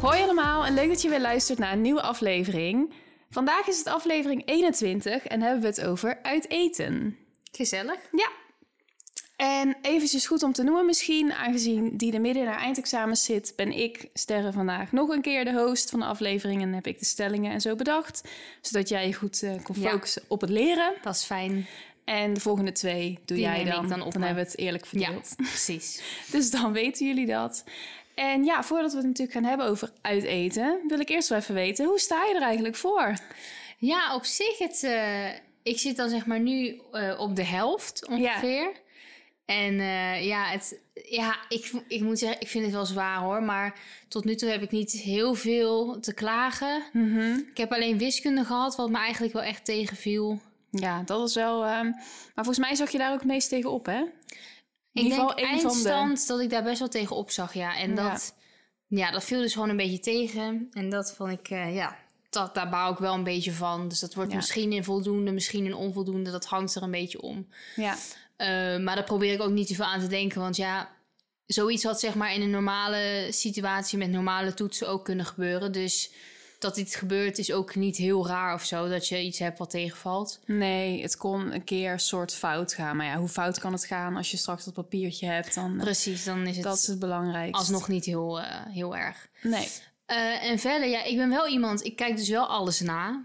Hoi allemaal en leuk dat je weer luistert naar een nieuwe aflevering. Vandaag is het aflevering 21 en hebben we het over uit eten. Gezellig. Ja. En eventjes goed om te noemen misschien, aangezien die er midden in haar eindexamens zit, ben ik, Sterre, vandaag nog een keer de host van de aflevering en heb ik de stellingen en zo bedacht, zodat jij je goed eh, kon Ja. focussen op het leren. Dat is fijn. En de volgende twee doe Die jij dan. dan op dan hebben we het eerlijk Ja, verdeeld. precies. Dus dan weten jullie dat. En ja, voordat we het natuurlijk gaan hebben over uiteten, wil ik eerst wel even weten, hoe sta je er eigenlijk voor? Ja, op zich, het, eh, ik zit dan zeg maar nu eh, op de helft ongeveer. En eh, ja, het, ja ik, ik moet zeggen, ik vind het wel zwaar hoor. Maar tot nu toe heb ik niet heel veel te klagen. Ik heb alleen wiskunde gehad, wat me eigenlijk wel echt tegenviel. Ja, dat is wel. ehm, maar volgens mij zag je daar ook het meest tegen op, hè? In Ik denk de- eindstand dat ik daar best wel tegen op zag, ja. En Ja. dat, ja, dat viel dus gewoon een beetje tegen. En dat vond ik, eh, ja, dat, daar bouw ik wel een beetje van. Dus dat wordt Ja. misschien een voldoende, misschien een onvoldoende. Dat hangt er een beetje om. Ja, Eh, maar daar probeer ik ook niet te veel aan te denken. Want ja, zoiets had zeg maar in een normale situatie met normale toetsen ook kunnen gebeuren. Dus dat dit gebeurt is ook niet heel raar of zo. Dat je iets hebt wat tegenvalt. nee, het kon een keer soort fout gaan. Maar ja, hoe fout kan het gaan als je straks dat papiertje hebt? Dan, Precies, dan is het dat is het belangrijkste. alsnog niet heel, eh, heel erg. Nee. Eh, en verder, ja, ik ben wel iemand, ik kijk dus wel alles na.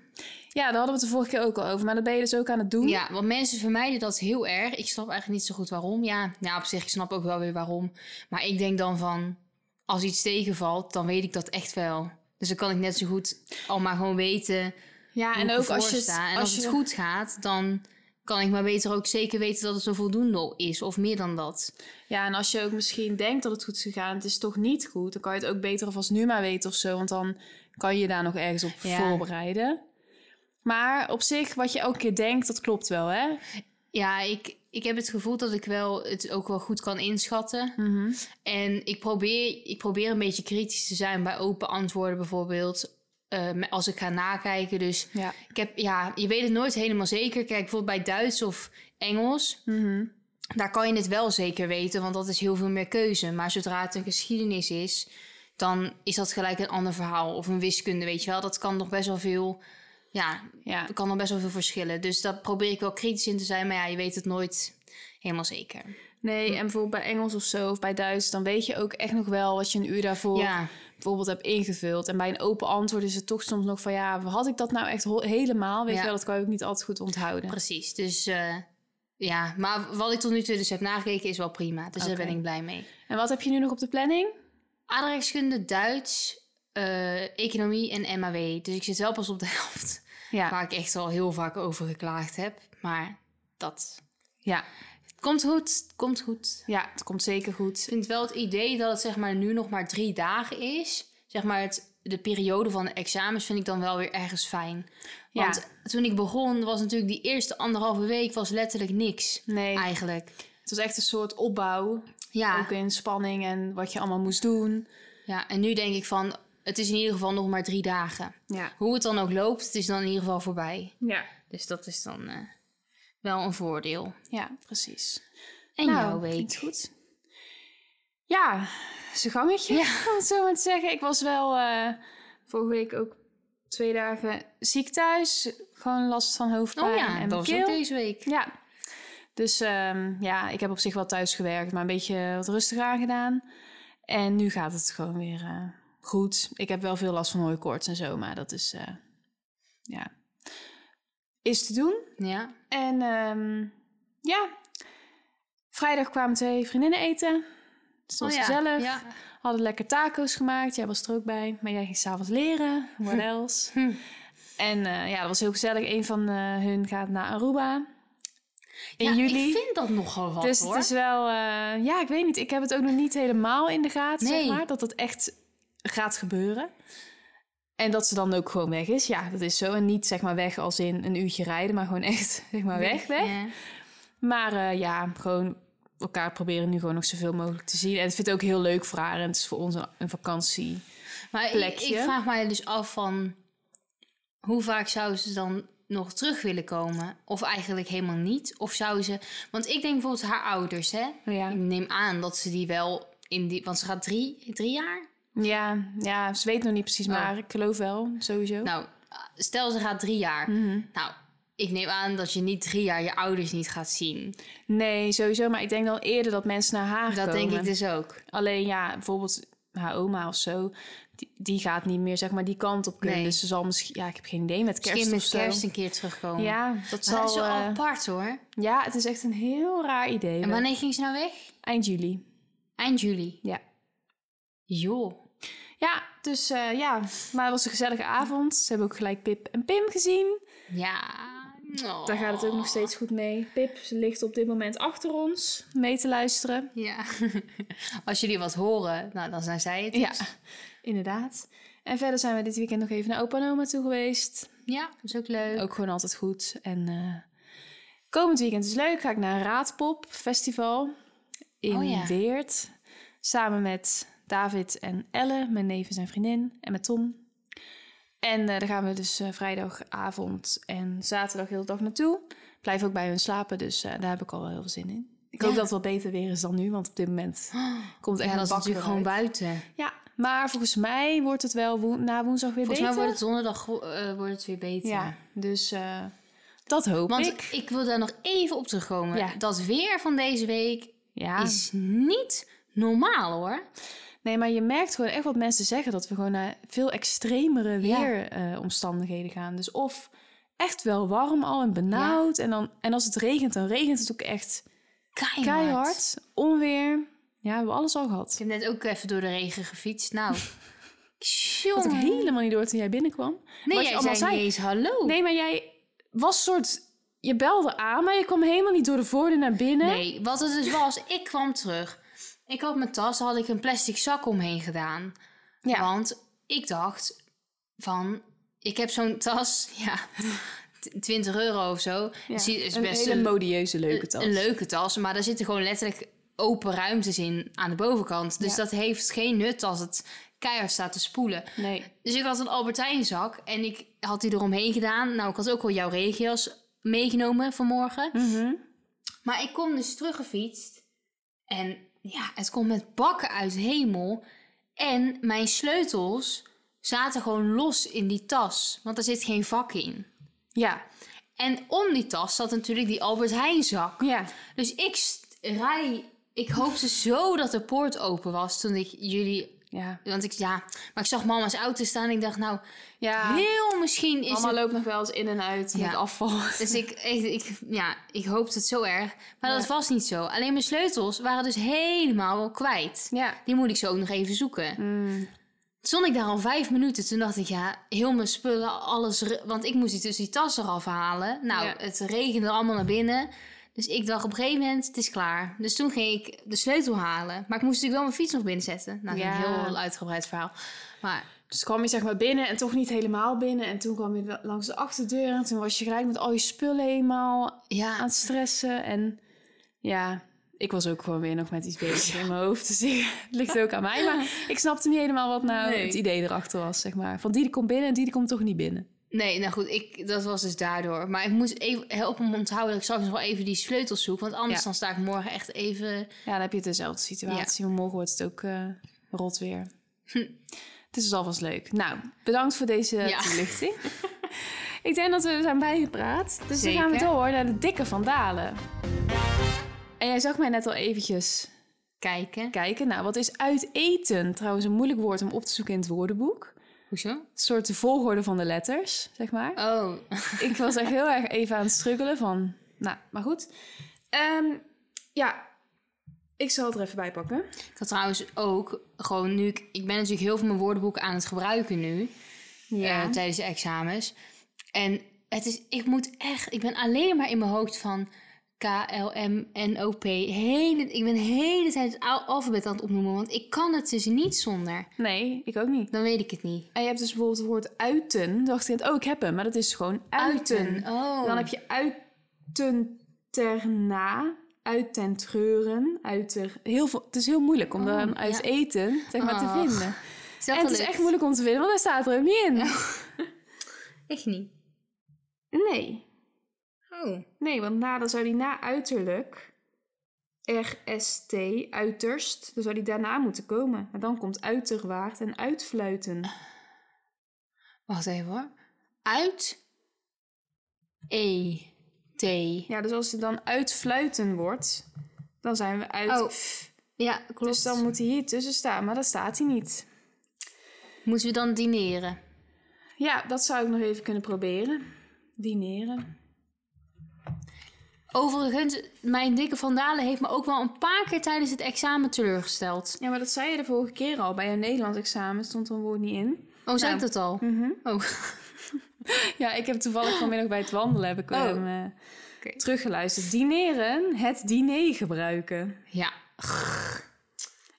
Ja, daar hadden we het de vorige keer ook al over. Maar dat ben je dus ook aan het doen. Ja, want mensen vermijden dat heel erg. Ik snap eigenlijk niet zo goed waarom. Ja, nou, op zich, ik snap ook wel weer waarom. Maar ik denk dan van, als iets tegenvalt, dan weet ik dat echt wel. Dus dan kan ik net zo goed al maar gewoon weten Ja, en ook als je, sta. En als als je het goed gaat, dan kan ik maar beter ook zeker weten dat het een voldoende is. Of meer dan dat. Ja, en als je ook misschien denkt dat het goed is gegaan, het is toch niet goed, dan kan je het ook beter alvast nu maar weten of zo, want dan kan je daar nog ergens op Ja. voorbereiden. Maar op zich, wat je elke keer denkt, dat klopt wel, hè? Ja, ik, ik heb het gevoel dat ik wel het ook wel goed kan inschatten. En ik probeer, ik probeer een beetje kritisch te zijn bij open antwoorden bijvoorbeeld. eh, met- als ik ga nakijken. Dus Ja. ik heb, ja, je weet het nooit helemaal zeker. Kijk, bijvoorbeeld bij Duits of Engels. Daar kan je het wel zeker weten, want dat is heel veel meer keuze. Maar zodra het een geschiedenis is, dan is dat gelijk een ander verhaal. Of een wiskunde, weet je wel. Dat kan nog best wel veel... Ja, Ja. er kan nog best wel veel verschillen. Dus daar probeer ik wel kritisch in te zijn. Maar ja, je weet het nooit helemaal zeker. Nee, en bijvoorbeeld bij Engels of zo, of bij Duits, dan weet je ook echt nog wel wat je een uur daarvoor Ja. bijvoorbeeld hebt ingevuld. En bij een open antwoord is het toch soms nog van, ja, had ik dat nou echt helemaal? Weet Ja. je wel, dat kan je ook niet altijd goed onthouden. Precies, dus eh, ja. Maar wat ik tot nu toe dus heb nagekeken is wel prima. Dus daar ben ik blij mee. En wat heb je nu nog op de planning? Aardrijkskunde, Duits, eh, economie en MAW. Dus ik zit wel pas op de helft. Ja, Waar ik echt al heel vaak over geklaagd heb. Maar dat ja, komt goed, het komt goed. ja, het komt zeker goed. Ik vind wel het idee dat het zeg maar nu nog maar drie dagen is. Zeg maar het, de periode van de examens vind ik dan wel weer ergens fijn. Ja. Want toen ik begon was natuurlijk die eerste anderhalve week was letterlijk niks. Nee, Eigenlijk. het was echt een soort opbouw. Ja. Ook in spanning en wat je allemaal moest doen. Ja, en nu denk ik van, het is in ieder geval nog maar drie dagen. Ja. Hoe het dan ook loopt, het is dan in ieder geval voorbij. Ja, Dus dat is dan eh, wel een voordeel. ja precies. En Nou, jouw klinkt week? goed. Ja, zijn gangetje, om het zo maar te zeggen. Ik was wel eh, vorige week ook twee dagen ziek thuis. Gewoon last van hoofdpijn Oh ja, en dat was ook deze week. Ja, dus ehm, ja, ik heb op zich wel thuis gewerkt, maar een beetje wat rustiger aangedaan. En nu gaat het gewoon weer eh, goed. Ik heb wel veel last van hooikoorts en zo, maar dat is, eh, ja, is te doen. Ja. En ehm, ja, vrijdag kwamen twee vriendinnen eten. Dus dat was Oh ja, gezellig. ja. Hadden lekker taco's gemaakt. Jij was er ook bij. Maar jij ging s'avonds leren. What else? En eh, ja, dat was heel gezellig. Een van eh, hun gaat naar Aruba. in ja, juli. ik vind dat nogal wat, dus hoor. het is wel, ja, ik weet niet. Ik heb het ook nog niet helemaal in de gaten, Nee. zeg maar. Dat het echt gaat gebeuren. En dat ze dan ook gewoon weg is. Ja, dat is zo. En niet zeg maar weg als in een uurtje rijden, maar gewoon echt zeg maar weg, weg. Ja. Maar eh, ja, gewoon elkaar proberen nu gewoon nog zoveel mogelijk te zien. En het vindt het ook heel leuk voor haar. En het is voor ons een, een vakantie. Maar ik, ik vraag mij dus af van... Hoe vaak zou ze dan nog terug willen komen? Of eigenlijk helemaal niet? Of zou ze... Want ik denk bijvoorbeeld haar ouders, hè? Ja, Ik neem aan dat ze die wel in die... Want ze gaat drie, drie jaar? Ja, ja ze weet nog niet precies, Oh. maar ik geloof wel, sowieso. Nou, stel ze gaat drie jaar. Mhm. Nou, ik neem aan dat je niet drie jaar je ouders niet gaat zien. Nee, sowieso. Maar ik denk dan eerder dat mensen naar haar Dat komen. denk ik dus ook. Alleen ja, bijvoorbeeld haar oma of zo, die, die gaat niet meer zeg maar die kant op kunnen. Nee. Dus ze zal misschien, ja, ik heb geen idee met kerst Misschien met of zo. kerst een keer terugkomen. Ja, dat Maar zal. dat is zo eh, apart hoor. ja, het is echt een heel raar idee. En wanneer ging ze nou weg? Eind juli. Eind juli. Ja. Joh. Ja, dus eh, ja, maar het was een gezellige avond. Ze hebben ook gelijk Pip en Pim gezien. Ja. Oh. Daar gaat het ook nog steeds goed mee. Pip ze ligt op dit moment achter ons mee te luisteren. Ja. Als jullie wat horen, nou, dan zijn zij het. Ja, dus. inderdaad. En verder zijn we dit weekend nog even naar opa en oma toe geweest. Ja, dat is ook leuk. Ook gewoon altijd goed. En eh, komend weekend is leuk. Ga ik naar een Raadpop Festival in Oh ja. Weert. Samen met David en Elle, mijn neef en zijn vriendin. En met Tom. En eh, daar gaan we dus eh, vrijdagavond en zaterdag heel de dag naartoe. Blijf ook bij hun slapen, dus eh, daar heb ik al wel heel veel zin in. Ik hoop dat het wel beter weer is dan nu, want op dit moment komt echt ja, dat is gewoon buiten. Ja, maar volgens mij wordt het wel na woensdag weer Volgens mij beter. wordt het eh, wordt het weer beter. Ja, dus dat hoop Want ik. ik. wil daar nog even op terugkomen. Ja. Dat weer van deze week Ja. is niet normaal hoor. Nee, maar je merkt gewoon echt wat mensen zeggen... dat we gewoon naar veel extremere Ja. weeromstandigheden gaan. Dus of echt wel warm al en benauwd. En, dan, en als het regent, dan regent het ook echt Keihard. keihard. Onweer. Ja, we hebben alles al Ik gehad. heb net ook even door de regen gefietst. Nou, had ik helemaal niet door toen jij binnenkwam. Nee, je jij allemaal zei zei. niet eens hallo. Nee, maar jij was soort... Je belde aan, maar je kwam helemaal niet door de voordeur naar binnen. Nee, wat het dus was, ik kwam terug. Ik had mijn tas, had ik een plastic zak omheen gedaan. Ja. Want ik dacht van, ik heb zo'n tas, ja, t- 20 euro of zo. Ja, Zie- is een best hele een, modieuze leuke tas. een leuke tas, maar daar zitten gewoon letterlijk open ruimtes in aan de bovenkant. Dus Ja. dat heeft geen nut als het keihard staat te spoelen. Nee. Dus ik had een Albertijn zak en ik had die eromheen gedaan. Nou, ik had ook al jouw regenjas meegenomen vanmorgen. Mhm. Maar ik kom dus teruggefietst. En ja, het komt met bakken uit hemel. En mijn sleutels zaten gewoon los in die tas. Want er zit geen vak in. Ja. En om die tas zat natuurlijk die Albert Heijn zak. Ja. Dus ik rij... Ik hoopte zo dat de poort open was toen ik jullie... Ja. Want ik, ja, maar ik zag mama's auto staan en ik dacht, nou, Ja. heel misschien is Mama het... loopt nog wel eens in en uit Ja. met afval. Dus ik, echt, ik, ja, ik hoopte het zo erg. Maar dat was niet zo. Alleen mijn sleutels waren dus helemaal kwijt. Ja. Die moet ik zo ook nog even zoeken. Mm. Stond ik daar al vijf minuten. Toen dacht ik, ja, heel mijn spullen, alles... Want ik moest die, dus die tas eraf halen. Nou, het regende allemaal naar binnen. Dus ik dacht op een gegeven moment, het is klaar. Dus toen ging ik de sleutel halen. Maar ik moest natuurlijk wel mijn fiets nog binnenzetten. Nou, Ja. een heel uitgebreid verhaal. Maar Dus kwam je zeg maar binnen en toch niet helemaal binnen. En toen kwam je langs de achterdeur. En toen was je gelijk met al je spullen helemaal ja, aan het stressen. En ja, ik was ook gewoon weer nog met iets bezig in mijn hoofd. Dus ik- het ligt ook aan mij. Maar ik snapte niet helemaal wat nou Nee. het idee erachter was, zeg maar. Van die, die komt binnen en die, die komt toch niet binnen. Nee, nou goed, ik, dat was dus daardoor. Maar ik moest even helpen me onthouden dat ik straks nog wel even die sleutels zoek. Want anders Ja. dan sta ik morgen echt even... Ja, dan heb je dezelfde situatie. Morgen wordt het ook eh, rot weer. Het is dus alvast leuk. Nou, bedankt voor deze Ja. toelichting. ik denk dat we zijn bijgepraat. Dus dan gaan we door naar de dikke van Dalen. En jij zag mij net al eventjes kijken. kijken. Nou, wat is uit eten? Trouwens een moeilijk woord om op te zoeken in het woordenboek. Hoezo? Een soort de volgorde van de letters, zeg maar. Oh, Ik was echt heel erg even aan het struggelen van... Nou, maar goed. Ehm, ja, ik zal het er even bij pakken. ik had trouwens ook gewoon nu... Ik, ik ben natuurlijk heel veel mijn woordenboek aan het gebruiken nu. eh, tijdens de examens. En het is, ik moet echt... Ik ben alleen maar in mijn hoofd van... K-L-M-N-O-P. Hele, ik ben de hele tijd het al- alfabet aan het opnoemen, want ik kan het dus niet zonder. Nee, ik ook niet. Dan weet ik het niet. En je hebt dus bijvoorbeeld het woord uiten. Dan dacht ik, oh, ik heb hem. Maar dat is gewoon uiten. Oh. Dan heb je uiten terna, uiten treuren, uiter... Heel veel, het is heel moeilijk om Oh, dan uit ja. eten zeg maar, te Ach, vinden. Is En het is echt moeilijk om te vinden, want hij staat er ook niet in. Echt niet. Nee. Oh. Nee, want na, dan zou die na uiterlijk... RST, uiterst. Dan zou die daarna moeten komen. Maar dan komt uiterwaard en uitfluiten. Wacht even hoor. Uit. E. T. Ja, dus als het dan uitfluiten wordt, dan zijn we uit. Oh, Ja, klopt. dus dan moet hij hier tussen staan, maar dat staat hij niet. Moeten we dan dineren? Ja, dat zou ik nog even kunnen proberen. Dineren. Overigens, mijn dikke vandalen heeft me ook wel een paar keer tijdens het examen teleurgesteld. Ja, maar dat zei je de vorige keer al. Bij een Nederlands examen stond er een woord niet in. Oh, zei Nou. ik dat al? Mhm. Oh. Ja, ik heb toevallig vanmiddag bij het wandelen heb ik Oh. hem eh, teruggeluisterd. Dineren, het diner gebruiken. Ja.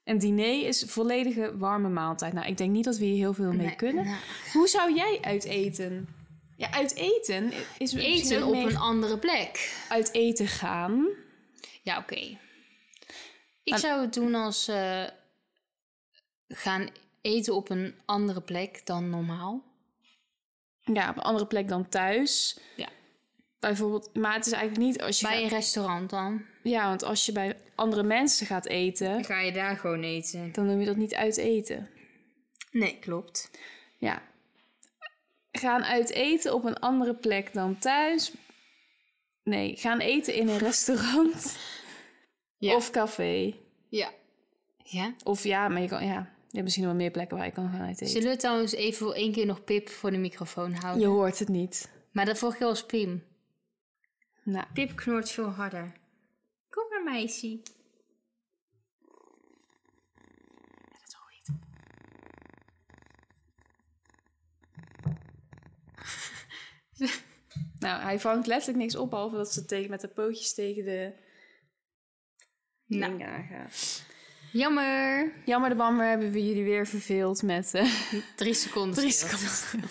Een diner is volledige warme maaltijd. Nou, ik denk niet dat we hier heel veel mee Nee, kunnen. nou, Hoe zou jij uit eten? Ja, uit eten is eten op een andere plek. uit eten gaan. Ja, oké. Ik zou het doen als eh, gaan eten op een andere plek dan normaal. Ja, op een andere plek dan thuis. Ja. Bijvoorbeeld, maar het is eigenlijk niet als je... Bij een restaurant dan. ja, want als je bij andere mensen gaat eten, ga je daar gewoon eten. dan noem je dat niet uit eten. Nee, klopt. Ja. Gaan uit eten op een andere plek dan thuis. Nee, gaan eten in een restaurant Ja. of café. Ja. Ja? Of ja, maar je kan, ja, je hebt misschien nog wel meer plekken waar je kan gaan uit eten. Zullen we trouwens even voor één keer nog Pip voor de microfoon houden? Je hoort het niet. Maar de vorige keer was Pim. Nou, Pip knort veel harder. Kom maar, meisje. nou, hij vangt letterlijk niks op, behalve dat ze tegen, met de pootjes tegen de Nou. aangaat. Jammer. Jammer de bammer hebben we jullie weer verveeld met eh, Drie seconden. drie seconden.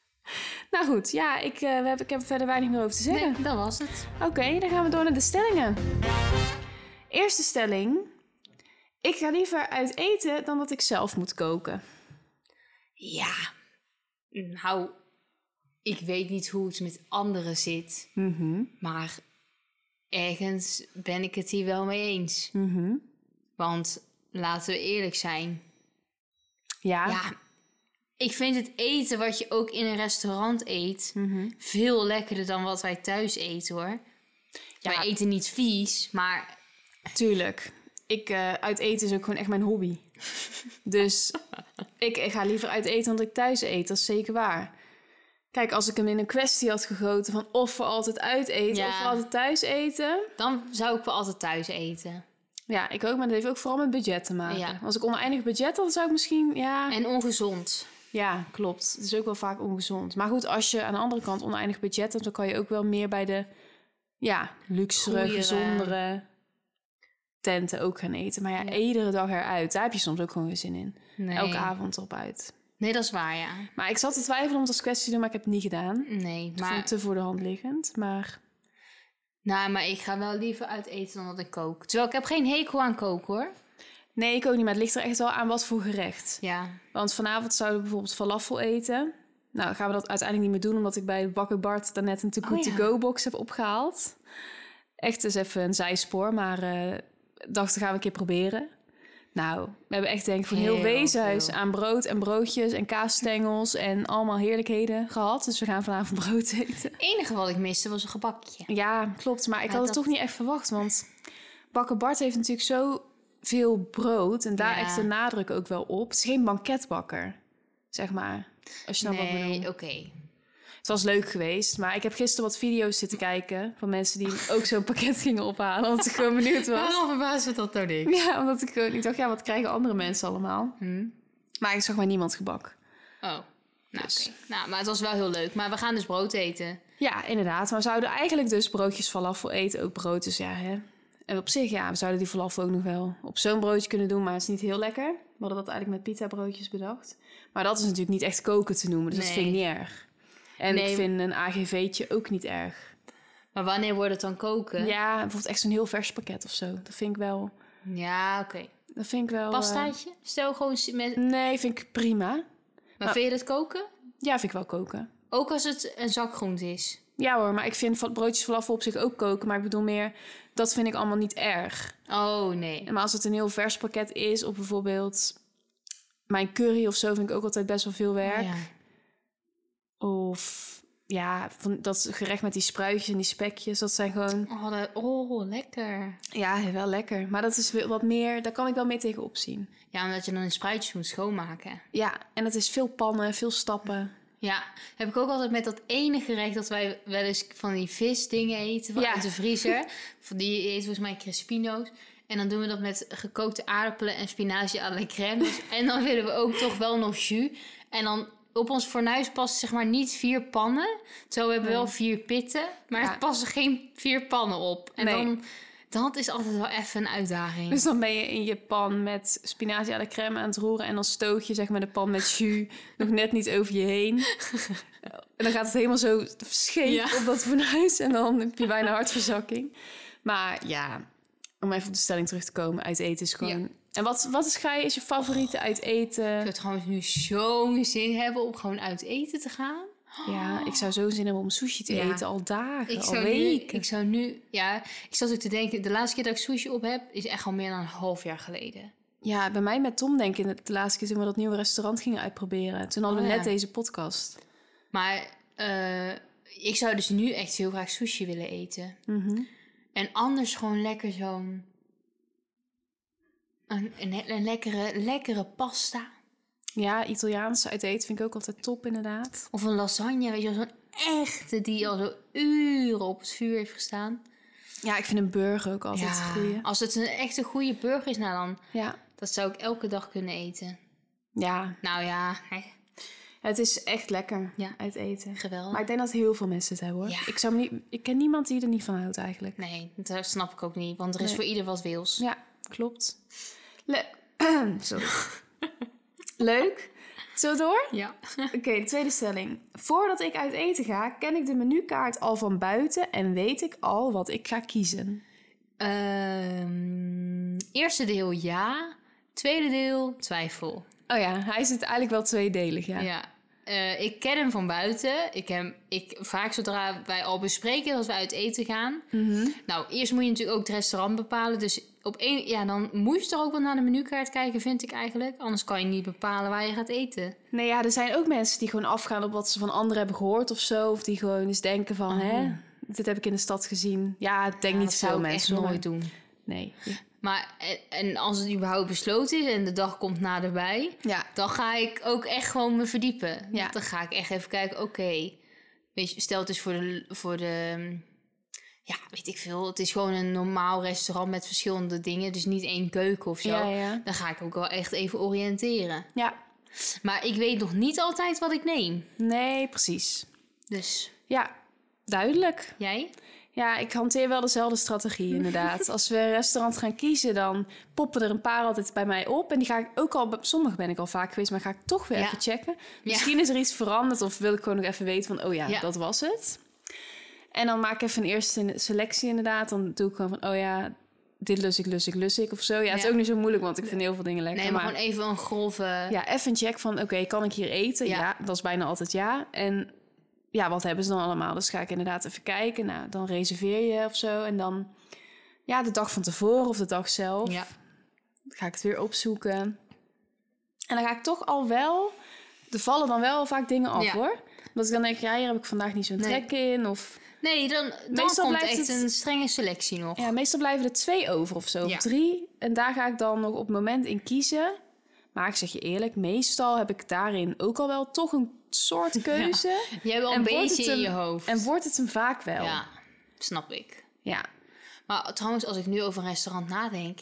nou goed, ja, ik, eh, we hebben, ik heb er verder weinig meer over te zeggen. Nee, dat was het. Oké, dan gaan we door naar de stellingen. Eerste stelling. Ik ga liever uit eten dan dat ik zelf moet koken. Ja. Nou, ik weet niet hoe het met anderen zit. Mhm. Maar ergens ben ik het hier wel mee eens. Mhm. Want laten we eerlijk zijn. Ja. Ja, ik vind het eten wat je ook in een restaurant eet... Mhm. veel lekkerder dan wat wij thuis eten, hoor. Ja. Wij eten niet vies, maar... Tuurlijk. Ik, eh, uit eten is ook gewoon echt mijn hobby. dus ik, ik ga liever uit eten dan dat ik thuis eet. Dat is zeker waar. Kijk, als ik hem in een kwestie had gegoten van of voor altijd uit eten Ja. of voor altijd thuis eten. Dan zou ik wel altijd thuis eten. Ja, ik ook, maar dat heeft ook vooral met budget te maken. Ja. Als ik oneindig budget had, dan zou ik misschien, ja... En ongezond. Ja, klopt. Het is ook wel vaak ongezond. Maar goed, als je aan de andere kant oneindig budget hebt, dan kan je ook wel meer bij de ja, luxere, Goeiere. gezondere tenten ook gaan eten. Maar ja, Ja. iedere dag eruit, daar heb je soms ook gewoon weer zin in. Nee. Elke avond erop uit. Nee, dat is waar, ja. Maar ik zat te twijfelen om het als kwestie te doen, maar ik heb het niet gedaan. Nee, Ik vond maar, het te voor de hand liggend. Maar nou, maar ik ga wel liever uit eten dan dat ik kook. Terwijl ik heb geen hekel aan koken, hoor. nee, ik ook niet. Maar het ligt er echt wel aan wat voor gerecht. Ja. Want vanavond zouden we bijvoorbeeld falafel eten. Nou, gaan we dat uiteindelijk niet meer doen, omdat ik bij Bakker Bart daarnet een Good Oh, ja. To Go box heb opgehaald. Echt is even een zijspoor, maar eh dacht, dat gaan we een keer proberen. Nou, we hebben echt denk ik van heel, Heel weeshuis veel. aan brood en broodjes en kaasstengels en allemaal heerlijkheden gehad. Dus we gaan vanavond brood eten. Het enige wat ik miste was een gebakje. Ja, klopt. Maar ik had het toch niet echt verwacht, want Bakker Bart heeft natuurlijk zo veel brood en daar Ja. echt de nadruk ook wel op. Het is geen banketbakker, zeg maar. Als je nou wat nee, oké. Het was leuk geweest, maar ik heb gisteren wat video's zitten kijken van mensen die ook zo'n pakket gingen ophalen, omdat ik gewoon benieuwd was. Waarom verbaast het dat nou niks? Ja, omdat ik gewoon, ik dacht, ja, wat krijgen andere mensen allemaal? Hm? Maar ik zag maar niemand gebak. Oh, nou, Dus. nou, maar het was wel heel leuk. Maar we gaan dus brood eten. Ja, inderdaad. Maar we zouden eigenlijk dus broodjes falafel eten. Ook brood, dus ja, hè. En op zich, ja, we zouden die falafel ook nog wel op zo'n broodje kunnen doen. Maar het is niet heel lekker. We hadden dat eigenlijk met pita broodjes bedacht. Maar dat is natuurlijk niet echt koken te noemen. Dus dat vind ik niet erg. En Nee. ik vind een AGV'tje ook niet erg. Maar wanneer wordt het dan koken? Ja, bijvoorbeeld echt zo'n heel vers pakket of zo. Dat vind ik wel... Ja, oké. Dat vind ik wel... eh, Pastaatje? Stel gewoon met... nee, vind ik prima. Maar Nou. vind je dat koken? Ja, vind ik wel koken. Ook als het een zakgroente is. Ja hoor, maar ik vind broodjes falafel op zich ook koken. Maar ik bedoel meer, dat vind ik allemaal niet erg. Oh, nee. Maar als het een heel vers pakket is, of bijvoorbeeld mijn curry of zo, vind ik ook altijd best wel veel werk. Ja. Of ja, van dat gerecht met die spruitjes en die spekjes, dat zijn gewoon, Oh, dat- oh, lekker. ja, wel lekker. Maar dat is wat meer, daar kan ik wel mee tegenop zien. Ja, omdat je dan de spruitjes moet schoonmaken. Ja, en het is veel pannen, veel stappen. Ja, heb ik ook altijd met dat ene gerecht dat wij wel eens van die visdingen eten van Ja. uit de vriezer. Van die heet volgens mij Crespino's. En dan doen we dat met gekookte aardappelen en spinazie à la crème. Dus- en dan willen we ook toch wel nog jus. En dan op ons fornuis passen zeg maar niet vier pannen. Zo hebben we wel vier pitten, maar Ja. er passen geen vier pannen op. En Nee. dan, dat is altijd wel even een uitdaging. Dus dan ben je in je pan met spinazie à la crème aan het roeren. En dan stoot je zeg maar de pan met jus nog net niet over je heen. En dan gaat het helemaal zo scheef Ja. op dat fornuis. En dan heb je bijna hartverzakking. Maar ja, om even op de stelling terug te komen. Uit eten is gewoon... En wat, wat is, ga je, is je favoriete uit Ik eten? zou trouwens nu zo'n zin hebben om gewoon uit eten te gaan. Ja, ik zou zo zin hebben om sushi te Ja. eten. Al dagen, Ik al zou, nu, weken. ik zou nu, ja, ik zat ook te denken, de laatste keer dat ik sushi op heb, is echt al meer dan een half jaar geleden. Ja, bij mij met Tom denk ik de laatste keer toen we dat nieuwe restaurant gingen uitproberen. Toen hadden we Oh, net ja. deze podcast. Maar eh, ik zou dus nu echt heel graag sushi willen eten. Mhm. En anders gewoon lekker zo'n, een, een, een lekkere, lekkere pasta. Ja, Italiaans uit eten vind ik ook altijd top inderdaad. Of een lasagne, weet je wel, zo'n echte die al zo uren op het vuur heeft gestaan. Ja, ik vind een burger ook altijd goeie. als het een echte goede burger is, nou dan, Ja. dat zou ik elke dag kunnen eten. ja, Nou ja, hè, het is echt lekker Ja. uit eten. geweldig. Maar ik denk dat heel veel mensen het hebben hoor. Ja. Ik, zou niet, ik ken niemand die er niet van houdt eigenlijk. Nee, dat snap ik ook niet, want er is Nee. voor ieder wat wils. Ja, klopt. Le Sorry. Leuk. Zo door? Ja. Oké, de tweede stelling. Voordat ik uit eten ga, ken ik de menukaart al van buiten en weet ik al wat ik ga kiezen. Ehm, eerste deel ja, tweede deel twijfel. Oh ja, hij zit eigenlijk wel tweedelig, ja. Ja. Eh, ik ken hem van buiten. Ik heb ik, vaak zodra wij al bespreken dat we uit eten gaan. Mhm. Nou, eerst moet je natuurlijk ook het restaurant bepalen. Dus op één, ja, dan moet je toch ook wel naar de menukaart kijken, vind ik eigenlijk. Anders kan je niet bepalen waar je gaat eten. Nee, ja, er zijn ook mensen die gewoon afgaan op wat ze van anderen hebben gehoord of zo. Of die gewoon eens denken van, hè, dit heb ik in de stad gezien. Ja, ik denk Oh. Ja, niet dat veel zou ik mensen. echt nooit doen. Nee. Maar en, en als het überhaupt besloten is en de dag komt naderbij, ja. dan ga ik ook echt gewoon me verdiepen. Ja. Dan ga ik echt even kijken, oké. Weet je, stel het is voor de, voor de... Ja, weet ik veel. Het is gewoon een normaal restaurant met verschillende dingen. Dus niet één keuken of zo. Ja. Dan ga ik ook wel echt even oriënteren. Ja, Maar ik weet nog niet altijd wat ik neem. nee, precies. Dus Ja, duidelijk. jij? Ja, ik hanteer wel dezelfde strategie inderdaad. Als we een restaurant gaan kiezen, dan poppen er een paar altijd bij mij op. En die ga ik ook al, bij sommige ben ik al vaak geweest, maar ga ik toch weer Ja. even checken. Misschien is er iets veranderd of wil ik gewoon nog even weten van, oh ja, Ja. dat was het. En dan maak ik even een eerste selectie inderdaad. Dan doe ik gewoon van, oh ja, dit lus ik, lus ik, lus ik of zo. Ja, het is ook niet zo moeilijk, want ik vind heel veel dingen lekker. Nee, maar, gewoon even een grove... Ja, even een check van, oké, kan ik hier eten? Ja. Ja. dat is bijna altijd ja. En ja, wat hebben ze dan allemaal? Dus ga ik inderdaad even kijken. Nou, dan reserveer je of zo. En dan, ja, de dag van tevoren of de dag zelf, Ja. ga ik het weer opzoeken. En dan ga ik toch al wel, er vallen dan wel vaak dingen af Ja. hoor. Dat ik dan denk, ja, hier heb ik vandaag niet zo'n Nee. trek in. Of Nee, dan, dan Meestal komt echt het- een strenge selectie nog. ja, meestal blijven er twee over of zo, Ja. of drie. En daar ga ik dan nog op het moment in kiezen. Maar ik zeg je eerlijk, meestal heb ik daarin ook al wel toch een soort keuze. Je hebt al En een beetje in je hoofd. En wordt het hem vaak wel. Ja, snap ik. Ja. Maar trouwens, als ik nu over een restaurant nadenk...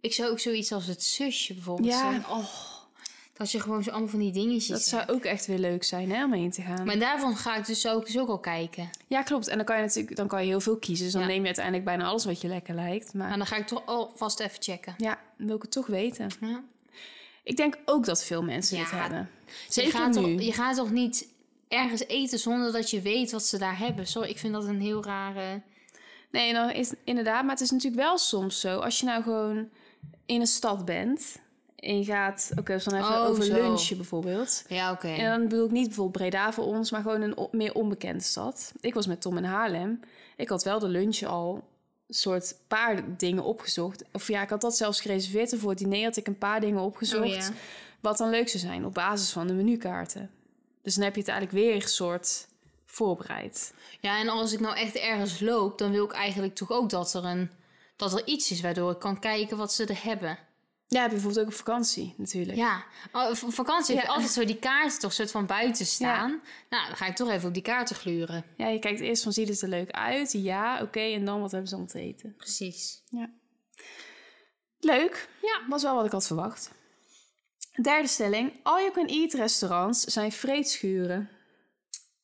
Ik zou ook zoiets als het zusje bijvoorbeeld Ja. zijn. Oh, Dat je gewoon zo allemaal van die dingetjes Dat zou hebt. ook echt weer leuk zijn, hè, om heen te gaan. Maar daarvan ga ik dus ook, dus ook al kijken. Ja, klopt. En dan kan je natuurlijk dan kan je heel veel kiezen. Dus dan Ja. neem je uiteindelijk bijna alles wat je lekker lijkt. Maar dan ga ik toch alvast even checken. ja, wil ik het toch weten. Ja. Ik denk ook dat veel mensen dit hebben. je, Zeker gaat nu. toch, je gaat toch niet ergens eten zonder dat je weet wat ze daar hebben. Sorry, ik vind dat een heel rare... Nee, nou is inderdaad. Maar het is natuurlijk wel soms zo. Als je nou gewoon in een stad bent. En je gaat, oké, dus dan even Oh, over zo. lunchen bijvoorbeeld. Ja, oké. En dan bedoel ik niet bijvoorbeeld Breda voor ons, maar gewoon een meer onbekende stad. Ik was met Tom in Haarlem. Ik had wel de lunch al soort paar dingen opgezocht. Of ja, ik had dat zelfs gereserveerd. En voor het diner had ik een paar dingen opgezocht. Oh, ja. Wat dan leuk zou zijn op basis van de menukaarten. Dus dan heb je het eigenlijk weer een soort voorbereid. Ja, en als ik nou echt ergens loop, dan wil ik eigenlijk toch ook dat er, een, dat er iets is waardoor ik kan kijken wat ze er hebben. Ja, bijvoorbeeld ook op vakantie natuurlijk. Ja, oh, v- vakantie heb je Ja. altijd zo die kaarten toch soort van buiten staan. Nou, dan ga ik toch even op die kaarten gluren. Ja, je kijkt eerst van, ziet het er leuk uit? Ja, oké. en dan, wat hebben ze om te eten? Precies. Leuk. Ja. Was wel wat ik had verwacht. Derde stelling. All you can eat restaurants zijn vreedschuren.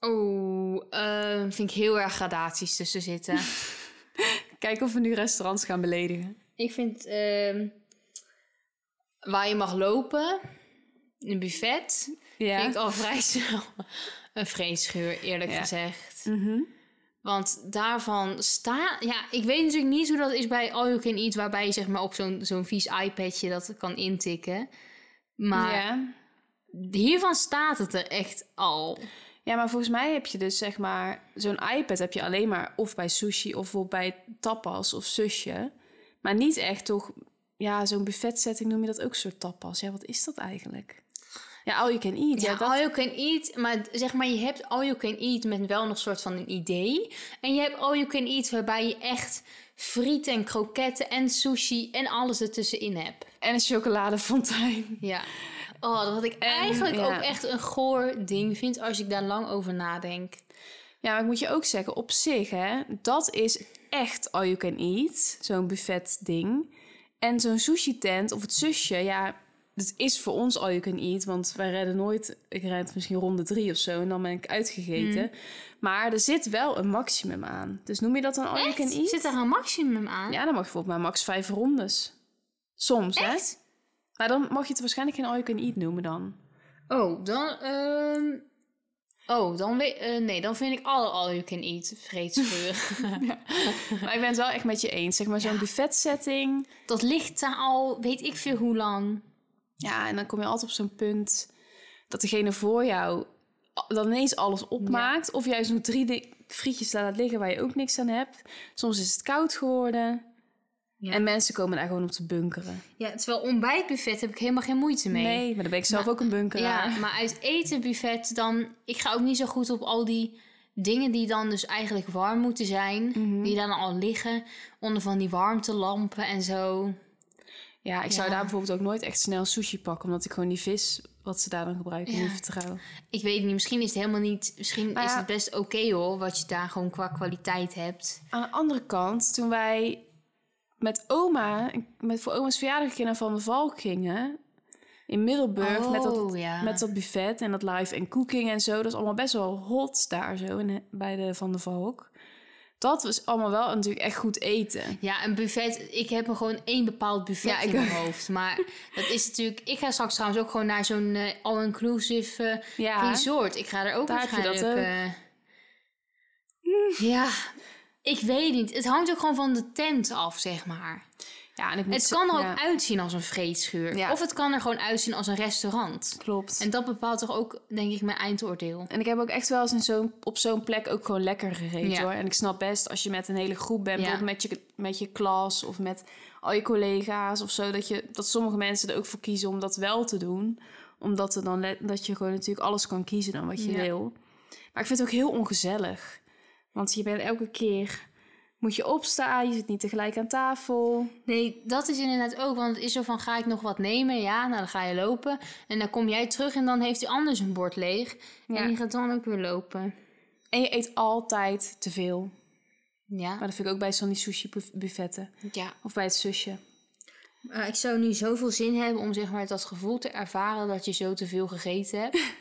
Oh, eh, vind ik heel erg gradaties tussen zitten. Kijk of we nu restaurants gaan beledigen. ik vind ehm, waar je mag lopen, een buffet, Ja. vind ik al vrij snel een vreesgeur, eerlijk Ja. gezegd. Mhm. Want daarvan staat... Ja, ik weet natuurlijk niet hoe dat is bij All You Can Eat... waarbij je zeg maar op zo'n zo'n vies iPadje dat kan intikken. Maar ja. hiervan staat het er echt al. ja, maar volgens mij heb je dus zeg maar... Zo'n iPad heb je alleen maar of bij sushi of bij tapas of susje. Maar niet echt toch... Ja, zo'n buffetsetting noem je dat ook een soort tapas. Ja, wat is dat eigenlijk? Ja, all you can eat. Ja, Ja, dat... All You Can Eat... Maar zeg maar, je hebt All You Can Eat met wel nog soort van een idee. En je hebt All You Can Eat waarbij je echt frieten en kroketten en sushi... en alles ertussenin hebt. En een chocoladefontein. Ja. Oh, wat ik En, eigenlijk ja. ook echt een goor ding vind... als ik daar lang over nadenk. Ja, maar ik moet je ook zeggen, op zich, hè, dat is echt all you can eat. Zo'n buffet ding. En zo'n sushi tent of het zusje, ja, het is voor ons all you can eat. Want wij redden nooit, ik red misschien ronde drie of zo en dan ben ik uitgegeten. Mm. Maar er zit wel een maximum aan. Dus noem je dat dan all you can eat? Zit er een maximum aan? Ja, dan mag je bijvoorbeeld maar max vijf rondes. Soms, hè? Echt? Maar dan mag je het waarschijnlijk geen all you can eat noemen dan. Oh, dan... ehm, Oh, dan weet... eh, nee, dan vind ik alle all you can eat vreedsgeur. Maar ik ben het wel echt met je eens. Zeg maar zo'n buffetsetting. dat ligt daar al, weet ik veel hoe lang. Ja, en dan kom je altijd op zo'n punt dat degene voor jou dan ineens alles opmaakt. Of juist nog drie frietjes laat liggen waar je ook niks aan hebt. Soms is het koud geworden. Ja. En mensen komen daar gewoon op te bunkeren. Ja, terwijl ontbijtbuffet heb ik helemaal geen moeite mee. Nee, maar dan ben ik zelf Maar- ook een bunkeraar. Ja, maar uit etenbuffet dan... Ik ga ook niet zo goed op al die dingen die dan dus eigenlijk warm moeten zijn. Mhm. Die dan al liggen onder van die warmtelampen en zo. Ja, ik zou Ja. daar bijvoorbeeld ook nooit echt snel sushi pakken. Omdat ik gewoon die vis, wat ze daar dan gebruiken, Ja. niet vertrouw. Ik weet niet, misschien is het helemaal niet... Misschien Maar is ja. het best oké hoor, wat je daar gewoon qua kwaliteit hebt. Aan de andere kant, toen wij met oma, met voor oma's verjaardag naar Van der Valk gingen... In Middelburg met, dat, Oh, ja. met dat buffet en dat live en cooking en zo. Dat is allemaal best wel hot daar zo in, bij de Van der Valk. Dat was allemaal wel natuurlijk echt goed eten. Ja, een buffet. Ik heb er gewoon één bepaald buffet Ja, in mijn hoofd. Maar dat is natuurlijk... Ik ga straks trouwens ook gewoon naar zo'n eh, all-inclusive eh, Ja, resort. Ik ga er ook Daar heb je dat waarschijnlijk... eh, ja, ik weet niet. Het hangt ook gewoon van de tent af, zeg maar. ja en ik moet Het kan er ook ja, uitzien als een vreedschuur. Ja. Of het kan er gewoon uitzien als een restaurant. Klopt. En dat bepaalt toch ook, denk ik, mijn eindoordeel. En ik heb ook echt wel eens in zo'n, op zo'n plek ook gewoon lekker gegeten Ja. hoor. En ik snap best als je met een hele groep bent, bijvoorbeeld met je, met je klas of met al je collega's of zo, dat, je, dat sommige mensen er ook voor kiezen om dat wel te doen. Omdat er dan dat je gewoon natuurlijk alles kan kiezen dan wat je wil. Maar ik vind het ook heel ongezellig. Want je bent elke keer, moet je opstaan, je zit niet tegelijk aan tafel. Nee, dat is inderdaad ook. Want het is zo van, ga ik nog wat nemen? Ja, nou dan ga je lopen. En dan kom jij terug en dan heeft hij anders een bord leeg. Ja. En die gaat dan ook weer lopen. En je eet altijd te veel. Ja. Maar dat vind ik ook bij zo'n sushi buff- buffetten. ja. Of bij het zusje. ik zou nu zoveel zin hebben om zeg maar dat gevoel te ervaren dat je zo te veel gegeten hebt.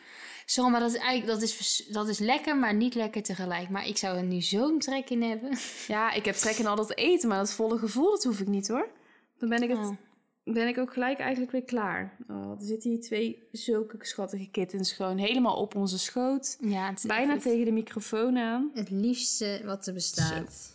Zo, maar dat is eigenlijk dat is, dat is lekker, maar niet lekker tegelijk. Maar ik zou er nu zo'n trek in hebben. Ja, ik heb trek in al dat eten, maar dat volle gevoel, dat hoef ik niet hoor. Dan ben ik, het, Oh. ben ik ook gelijk eigenlijk weer klaar. Oh, er zitten hier twee zulke schattige kittens gewoon helemaal op onze schoot. Ja, het is Bijna echt tegen de microfoon aan. het, liefste wat er bestaat.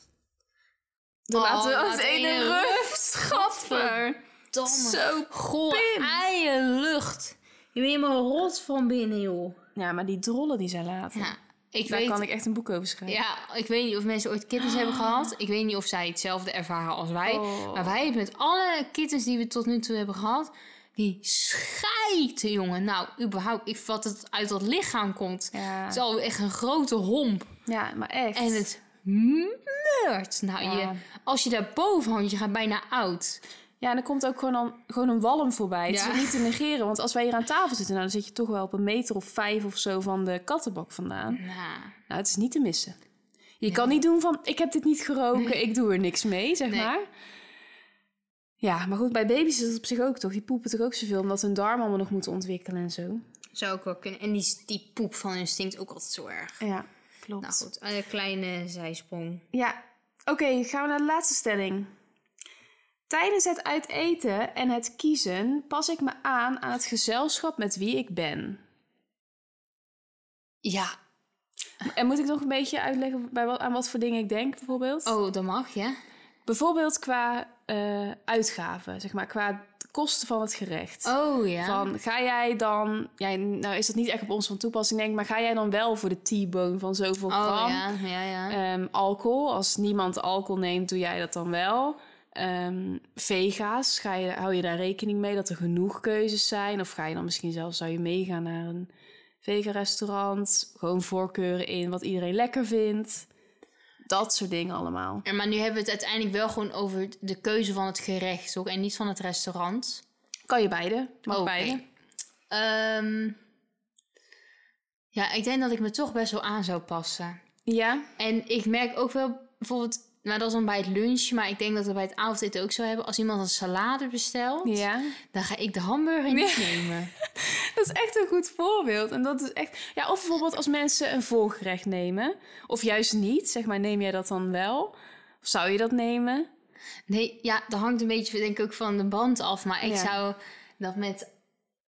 Dan Oh, laten we ons ene rust. Gadver. Domme. Zo eigen lucht. Je bent helemaal rot van binnen, joh. Ja, maar die drollen die zij laten. Ja, ik Daar weet... kan ik echt een boek over schrijven. Ja, ik weet niet of mensen ooit kittens hebben gehad. Ik weet niet of zij hetzelfde ervaren als wij. Oh. Maar wij hebben met alle kittens die we tot nu toe hebben gehad... Die schijten, jongen. Nou, überhaupt, ik wat het uit dat lichaam komt. Ja. Het is al echt een grote homp. Ja, maar echt. En het meurt. Nou, Ja. je, als je daar boven hangt, je gaat bijna oud. Ja, en er komt ook gewoon, dan, gewoon een walm voorbij. Het is Ja. niet te negeren. Want als wij hier aan tafel zitten, nou, dan zit je toch wel op een meter of vijf of zo van de kattenbak vandaan. Nou, Nou, het is niet te missen. Je kan niet doen van, ik heb dit niet geroken, Nee. ik doe er niks mee, zeg Nee. maar. Ja, maar goed, bij baby's is het op zich ook toch. Die poepen toch ook zoveel, omdat hun darmen allemaal nog moeten ontwikkelen en zo. zou ook wel kunnen. En die, die poep van hun stinkt ook altijd zo erg. Ja, klopt. Nou goed, een kleine zijsprong. Ja, oké, gaan we naar de laatste stelling. Tijdens het uiteten en het kiezen pas ik me aan aan het gezelschap met wie ik ben. Ja. En moet ik nog een beetje uitleggen bij wat, aan wat voor dingen ik denk, bijvoorbeeld? Oh, dat mag, ja. Bijvoorbeeld qua eh, uitgaven, zeg maar, qua kosten van het gerecht. Oh, ja. Van, ga jij dan... Ja, nou is dat niet echt op ons van toepassing, denk ik... maar ga jij dan wel voor de T-bone van zoveel oh, gram? ja, ja, ja. Ehm, alcohol, als niemand alcohol neemt, doe jij dat dan wel. Ehm, vega's, ga je, hou je daar rekening mee dat er genoeg keuzes zijn? Of ga je dan misschien zelfs, zou je meegaan naar een vega-restaurant? Gewoon voorkeuren in wat iedereen lekker vindt. Dat soort dingen allemaal. Ja, maar nu hebben we het uiteindelijk wel gewoon over de keuze van het gerecht, ook, en niet van het restaurant. Kan je beide, mag Oké. beide. Ehm, ja, ik denk dat ik me toch best wel aan zou passen. Ja, En ik merk ook wel bijvoorbeeld, nou dat is dan bij het lunch, maar ik denk dat we bij het avondeten ook zo hebben. Als iemand een salade bestelt, ja. dan ga ik de hamburger niet nemen. Dat is echt een goed voorbeeld. En dat is echt... Ja, of bijvoorbeeld als mensen een voorgerecht nemen. Of juist niet, zeg maar, neem jij dat dan wel? Of zou je dat nemen? Nee, ja, dat hangt een beetje denk ik ook van de band af. Maar ik Ja. zou dat met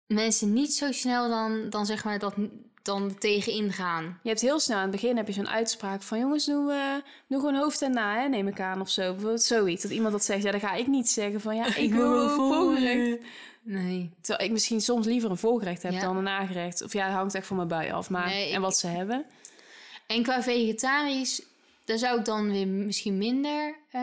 mensen niet zo snel dan, dan zeg maar dat dan tegenin gaan. Je hebt heel snel aan het begin heb je zo'n uitspraak van... jongens, doe, we doe gewoon hoofd en na, hè, neem ik aan, of zo. Bijvoorbeeld zoiets. Dat iemand dat zegt, ja, dan ga ik niet zeggen van... ja, ik wil een voorgerecht. Nee. Terwijl ik misschien soms liever een voorgerecht heb Ja. dan een nagerecht. Of ja, het hangt echt van mijn bui af. Maar, Nee, en ik- wat ze hebben. En qua vegetarisch, daar zou ik dan weer misschien minder. eh,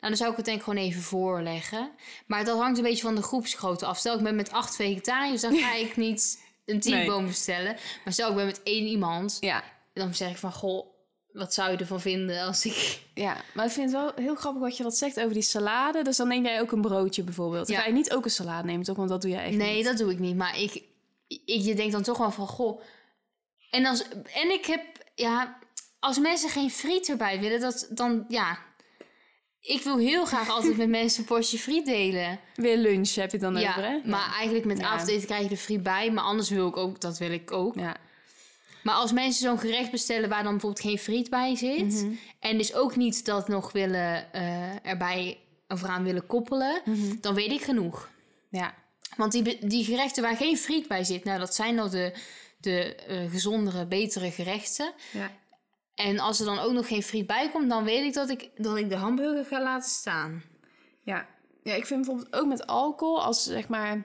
nou, dan zou ik het denk ik gewoon even voorleggen. Maar dat hangt een beetje van de groepsgrootte af. Stel ik ben met acht vegetariërs, dan ga ik niet een teamboom bestellen. Maar stel ik ben met één iemand, Ja, dan zeg ik van goh, wat zou je ervan vinden als ik. ja, maar ik vind het wel heel grappig wat je dat zegt over die salade. Dus dan neem jij ook een broodje bijvoorbeeld. Ja. ga je niet ook een salade nemen, toch? Want dat doe jij echt Nee, niet. dat doe ik niet. Maar ik, ik je denkt dan toch wel van goh. En, als, en ik heb, ja, als mensen geen friet erbij willen, dat dan ja. Ik wil heel graag altijd met mensen een portie friet delen. Weer lunch heb je dan ja, over, hè? maar eigenlijk met Ja. avondeten krijg je de friet bij. Maar anders wil ik ook, dat wil ik ook. Ja. Maar als mensen zo'n gerecht bestellen waar dan bijvoorbeeld geen friet bij zit. Mhm. En dus ook niet dat nog willen eh, erbij of eraan willen koppelen. Mhm. Dan weet ik genoeg. ja. Want die, die gerechten waar geen friet bij zit, nou dat zijn dan de, de eh, gezondere, betere gerechten. ja. En als er dan ook nog geen friet bij komt, dan weet ik dat ik, dat ik de hamburger ga laten staan. Ja. ja, ik vind bijvoorbeeld ook met alcohol, als zeg maar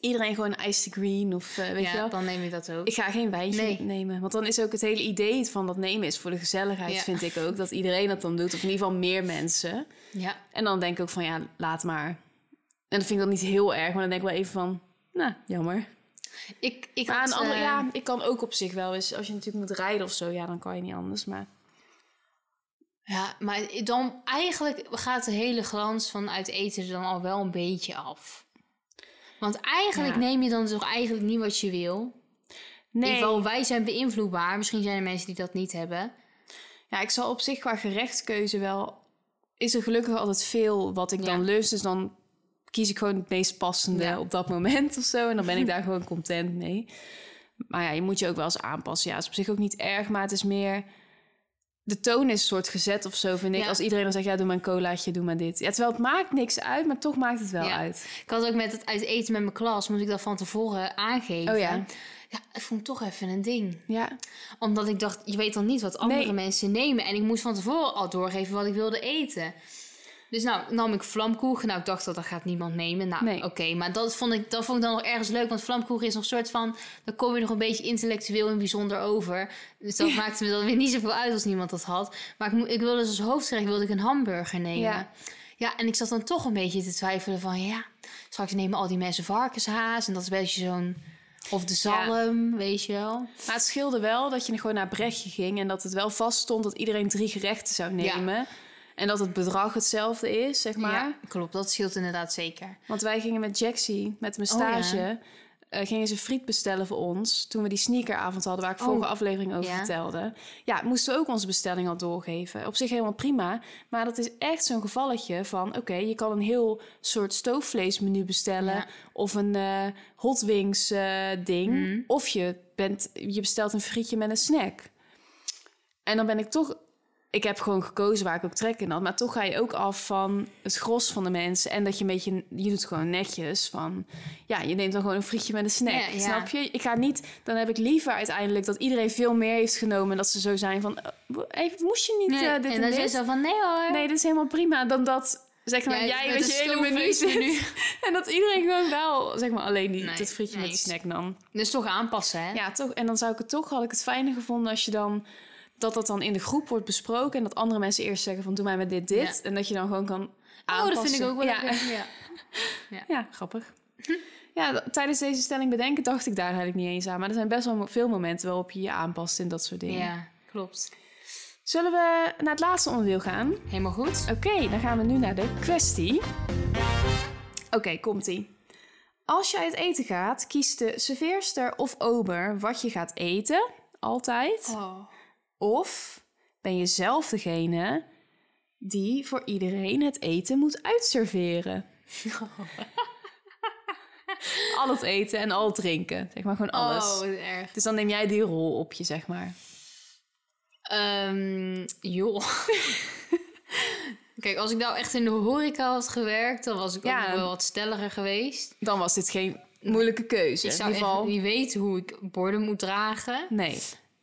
iedereen gewoon een iced green of eh, weet je ja, wel. dan neem ik dat ook. Ik ga geen wijntje Nee. nemen. Want dan is ook het hele idee van dat nemen is voor de gezelligheid, Ja. vind ik ook. Dat iedereen dat dan doet, of in ieder geval meer mensen. Ja. En dan denk ik ook van ja, laat maar. En dat vind ik dan niet heel erg, maar dan denk ik wel even van, nou, jammer. Ik, ik Maar aan andere, eh, ja, ik kan ook op zich wel eens, als je natuurlijk moet rijden of zo, ja, dan kan je niet anders. Maar ja, maar dan eigenlijk gaat de hele glans van uit eten er dan al wel een beetje af. Want eigenlijk Ja. neem je dan toch eigenlijk niet wat je wil. In nee, ieder geval, wij zijn beïnvloedbaar. Misschien zijn er mensen die dat niet hebben. ja, ik zal op zich qua gerechtskeuze wel, is er gelukkig altijd veel wat ik Ja. dan lust. Dus dan kies ik gewoon het meest passende Ja. op dat moment of zo. En dan ben ik daar gewoon content mee. Maar ja, je moet je ook wel eens aanpassen. Ja, het is op zich ook niet erg, maar het is meer... De toon is een soort gezet of zo, vind ik. Ja. Als iedereen dan zegt, ja, doe maar een colaatje, doe maar dit. Ja, terwijl het maakt niks uit, maar toch maakt het wel Ja. uit. Ik had ook met het uit eten met mijn klas, moest ik dat van tevoren aangeven. Oh ja. Ja, ik vond toch even een ding. Ja, Omdat ik dacht, je weet dan niet wat andere Nee. mensen nemen. En ik moest van tevoren al doorgeven wat ik wilde eten. Dus nou, nam ik vlamkoeken. Nou, ik dacht dat dat gaat niemand nemen. Nou, Nee. oké. maar dat vond, ik, dat vond ik dan nog ergens leuk. Want vlamkoeken is nog een soort van... Dan kom je nog een beetje intellectueel en bijzonder over. Dus dat maakte me dan weer niet zoveel uit als niemand dat had. Maar ik, ik wilde dus als hoofdgerecht wilde ik een hamburger nemen. Ja. Ja. en ik zat dan toch een beetje te twijfelen van... Ja, straks nemen al die mensen varkenshaas. En dat is een beetje zo'n... Of de zalm, weet je wel. maar het scheelde wel dat je gewoon naar Brechtje ging... en dat het wel vast stond dat iedereen drie gerechten zou nemen. En dat het bedrag hetzelfde is, zeg maar. Ja, klopt. Dat scheelt inderdaad zeker. Want wij gingen met Jaxie, met mijn stage... eh, gingen ze friet bestellen voor ons... toen we die sneakeravond hadden... waar ik Oh. vorige aflevering over Ja. vertelde. Ja, moesten we ook onze bestelling al doorgeven. Op zich helemaal prima. Maar dat is echt zo'n gevalletje van... oké, je kan een heel soort stoofvleesmenu bestellen... Ja. of een eh hot wings eh, ding. Mhm. Of je, bent, je bestelt een frietje met een snack. En dan ben ik toch... Ik heb gewoon gekozen waar ik ook trek in had. Maar toch ga je ook af van het gros van de mensen. En dat je een beetje... Je doet gewoon netjes van... Ja, je neemt dan gewoon een frietje met een snack. Ja, ja. Snap je? Ik ga niet... Dan heb ik liever uiteindelijk dat iedereen veel meer heeft genomen. En dat ze zo zijn van... eh, hey, moest je niet Nee, eh, dit en en, dan dit? is zo van, nee hoor. Nee, dat is helemaal prima. Dan dat... Zeg maar, Ja, jij met met je hele menu zit. En dat iedereen gewoon wel, zeg maar, alleen die, Nee, dat frietje nee, met die snack nam. Dus toch aanpassen, hè? Ja, toch. En dan zou ik het toch, had ik het fijner gevonden als je dan dat dat dan in de groep wordt besproken en dat andere mensen eerst zeggen van doe mij met dit dit Ja. en dat je dan gewoon kan oh, aanpassen. dat vind ik ook wel ja. lekker. Ja. Ja, grappig. Ja, tijdens deze stelling bedenken dacht ik daar eigenlijk niet eens aan. Maar er zijn best wel veel momenten waarop je je aanpast in dat soort dingen. ja, klopt. Zullen we naar het laatste onderdeel gaan? Helemaal goed. Oké, dan gaan we nu naar de kwestie. Oké, komt-ie. Als je uit eten gaat, kiest de serveerster of ober wat je gaat eten. Altijd. Oh. Of ben je zelf degene die voor iedereen het eten moet uitserveren? al het eten en al het drinken. Zeg maar gewoon alles. Oh, erg. Dus dan neem jij die rol op je, zeg maar. Ehm, joh. Kijk, als ik nou echt in de horeca had gewerkt, dan was ik Ja. ook nog wel wat stelliger geweest. Dan was dit geen moeilijke keuze. Ik in zou ieder geval. niet weten hoe ik borden moet dragen. Nee.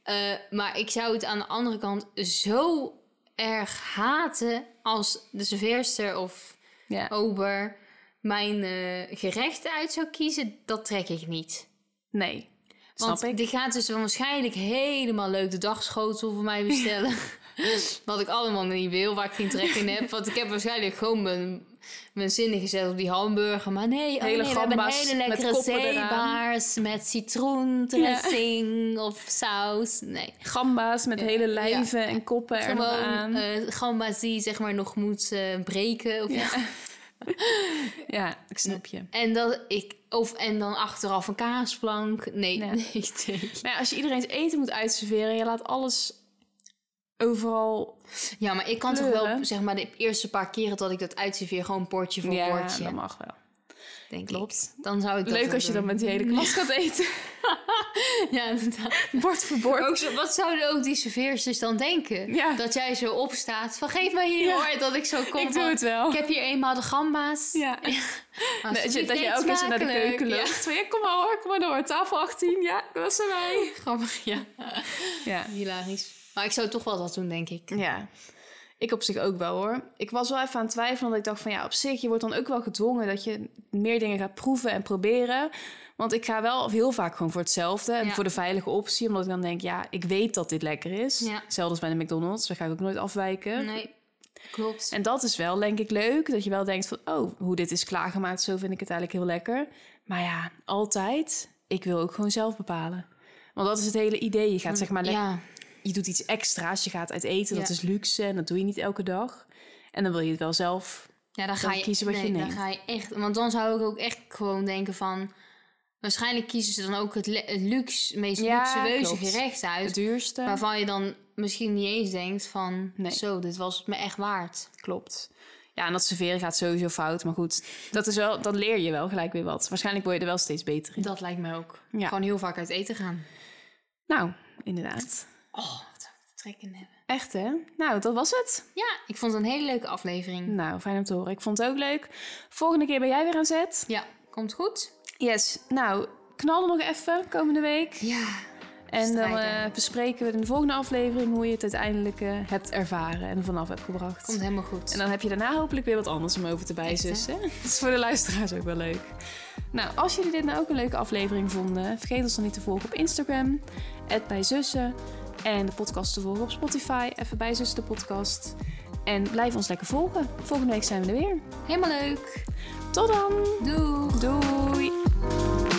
Eh, maar ik zou het aan de andere kant zo erg haten als de serveerster of Ja. ober mijn eh, gerechten uit zou kiezen. Dat trek ik niet. Nee. Want Snap ik. die gaat dus waarschijnlijk helemaal leuk de dagschotel voor mij bestellen. Wat ik allemaal niet wil, waar ik geen trek in heb. Want ik heb waarschijnlijk gewoon mijn, mijn zinnen gezet op die hamburger. Maar nee, oh Hele nee we hebben hele met lekkere eraan. zeebaars met citroendressing of saus. Nee. Gamba's met hele lijven en koppen er aan. eh gamba's die zeg maar nog moet eh, breken. Of Ja. ja, ik snap je. En, dat ik, of, en dan achteraf een kaasplank. Nee, Ja. nee, nee. Maar ja, als je iedereen's eten moet uitserveren, je laat alles overal... Ja, maar ik kan toch wel, zeg maar, de eerste paar keren dat ik dat uitserveer, gewoon portje voor ja, portje. dat mag wel. denk klopt. ik. Dan zou ik Leuk als je dan met die hele klas gaat eten. Ja, inderdaad. Bord voor bord. Ook zo, wat zouden ook die serveersters dan denken? Ja. Dat jij zo opstaat van geef mij hier Ja. hoor, dat ik zo kom ik doe het wel. Ik heb hier eenmaal de gamba's. Ja. Dat je, dat je keer zo naar de keuken loopt. Ja, kom maar hoor, kom maar door. Tafel 18, ja, dat mij. Ja, grappig, ja. Ja. Hilarisch. Maar ik zou toch wel dat doen, denk ik. Ja, ik op zich ook wel hoor. Ik was wel even aan het twijfelen, omdat ik dacht van ja, op zich, je wordt dan ook wel gedwongen dat je meer dingen gaat proeven en proberen. Want ik ga wel heel vaak gewoon voor hetzelfde en Ja. voor de veilige optie, omdat ik dan denk, ja, ik weet dat dit lekker is. Ja. Hetzelfde als bij de McDonald's, daar ga ik ook nooit afwijken. Nee, klopt. En dat is wel, denk ik, leuk. Dat je wel denkt van, oh, hoe dit is klaargemaakt, zo vind ik het eigenlijk heel lekker. Maar ja, altijd, ik wil ook gewoon zelf bepalen. Want dat is het hele idee. Je gaat zeg maar lekker ja, je doet iets extra's. Je gaat uit eten, dat is luxe en dat doe je niet elke dag. En dan wil je het wel zelf. ja, dan Dan ga je kiezen wat je nee, dan neemt. ga je echt, want dan zou ik ook echt gewoon denken van. Waarschijnlijk kiezen ze dan ook het, luxe, meest Ja, luxueuze klopt. gerecht uit. Het duurste. Waarvan je dan misschien niet eens denkt van... Nee. Zo, dit was het me echt waard. Klopt. Ja, en dat serveren gaat sowieso fout. Maar goed, dat is wel, dan leer je wel gelijk weer wat. Waarschijnlijk word je er wel steeds beter in. Dat lijkt me ook. Ja. Gewoon heel vaak uit eten gaan. Nou, inderdaad. Oh, wat zou ik trek in hebben. Echt hè? Nou, dat was het. Ja, ik vond het een hele leuke aflevering. Nou, fijn om te horen. Ik vond het ook leuk. Volgende keer ben jij weer aan zet. Ja, komt goed? Yes. Nou, knal er nog even komende week. Ja. En dan eh, bespreken we in de volgende aflevering hoe je het uiteindelijk eh, hebt ervaren en er vanaf hebt gebracht. Komt helemaal goed. En dan heb je daarna hopelijk weer wat anders om over te bijzussen. Dat is voor de luisteraars ook wel leuk. Nou, als jullie dit nou ook een leuke aflevering vonden, vergeet ons dan niet te volgen op Instagram, bijzussen. En de podcast te volgen op Spotify, even bijzussen de podcast. En blijf ons lekker volgen. Volgende week zijn we er weer. Helemaal leuk. Tot dan! Doei. Doei!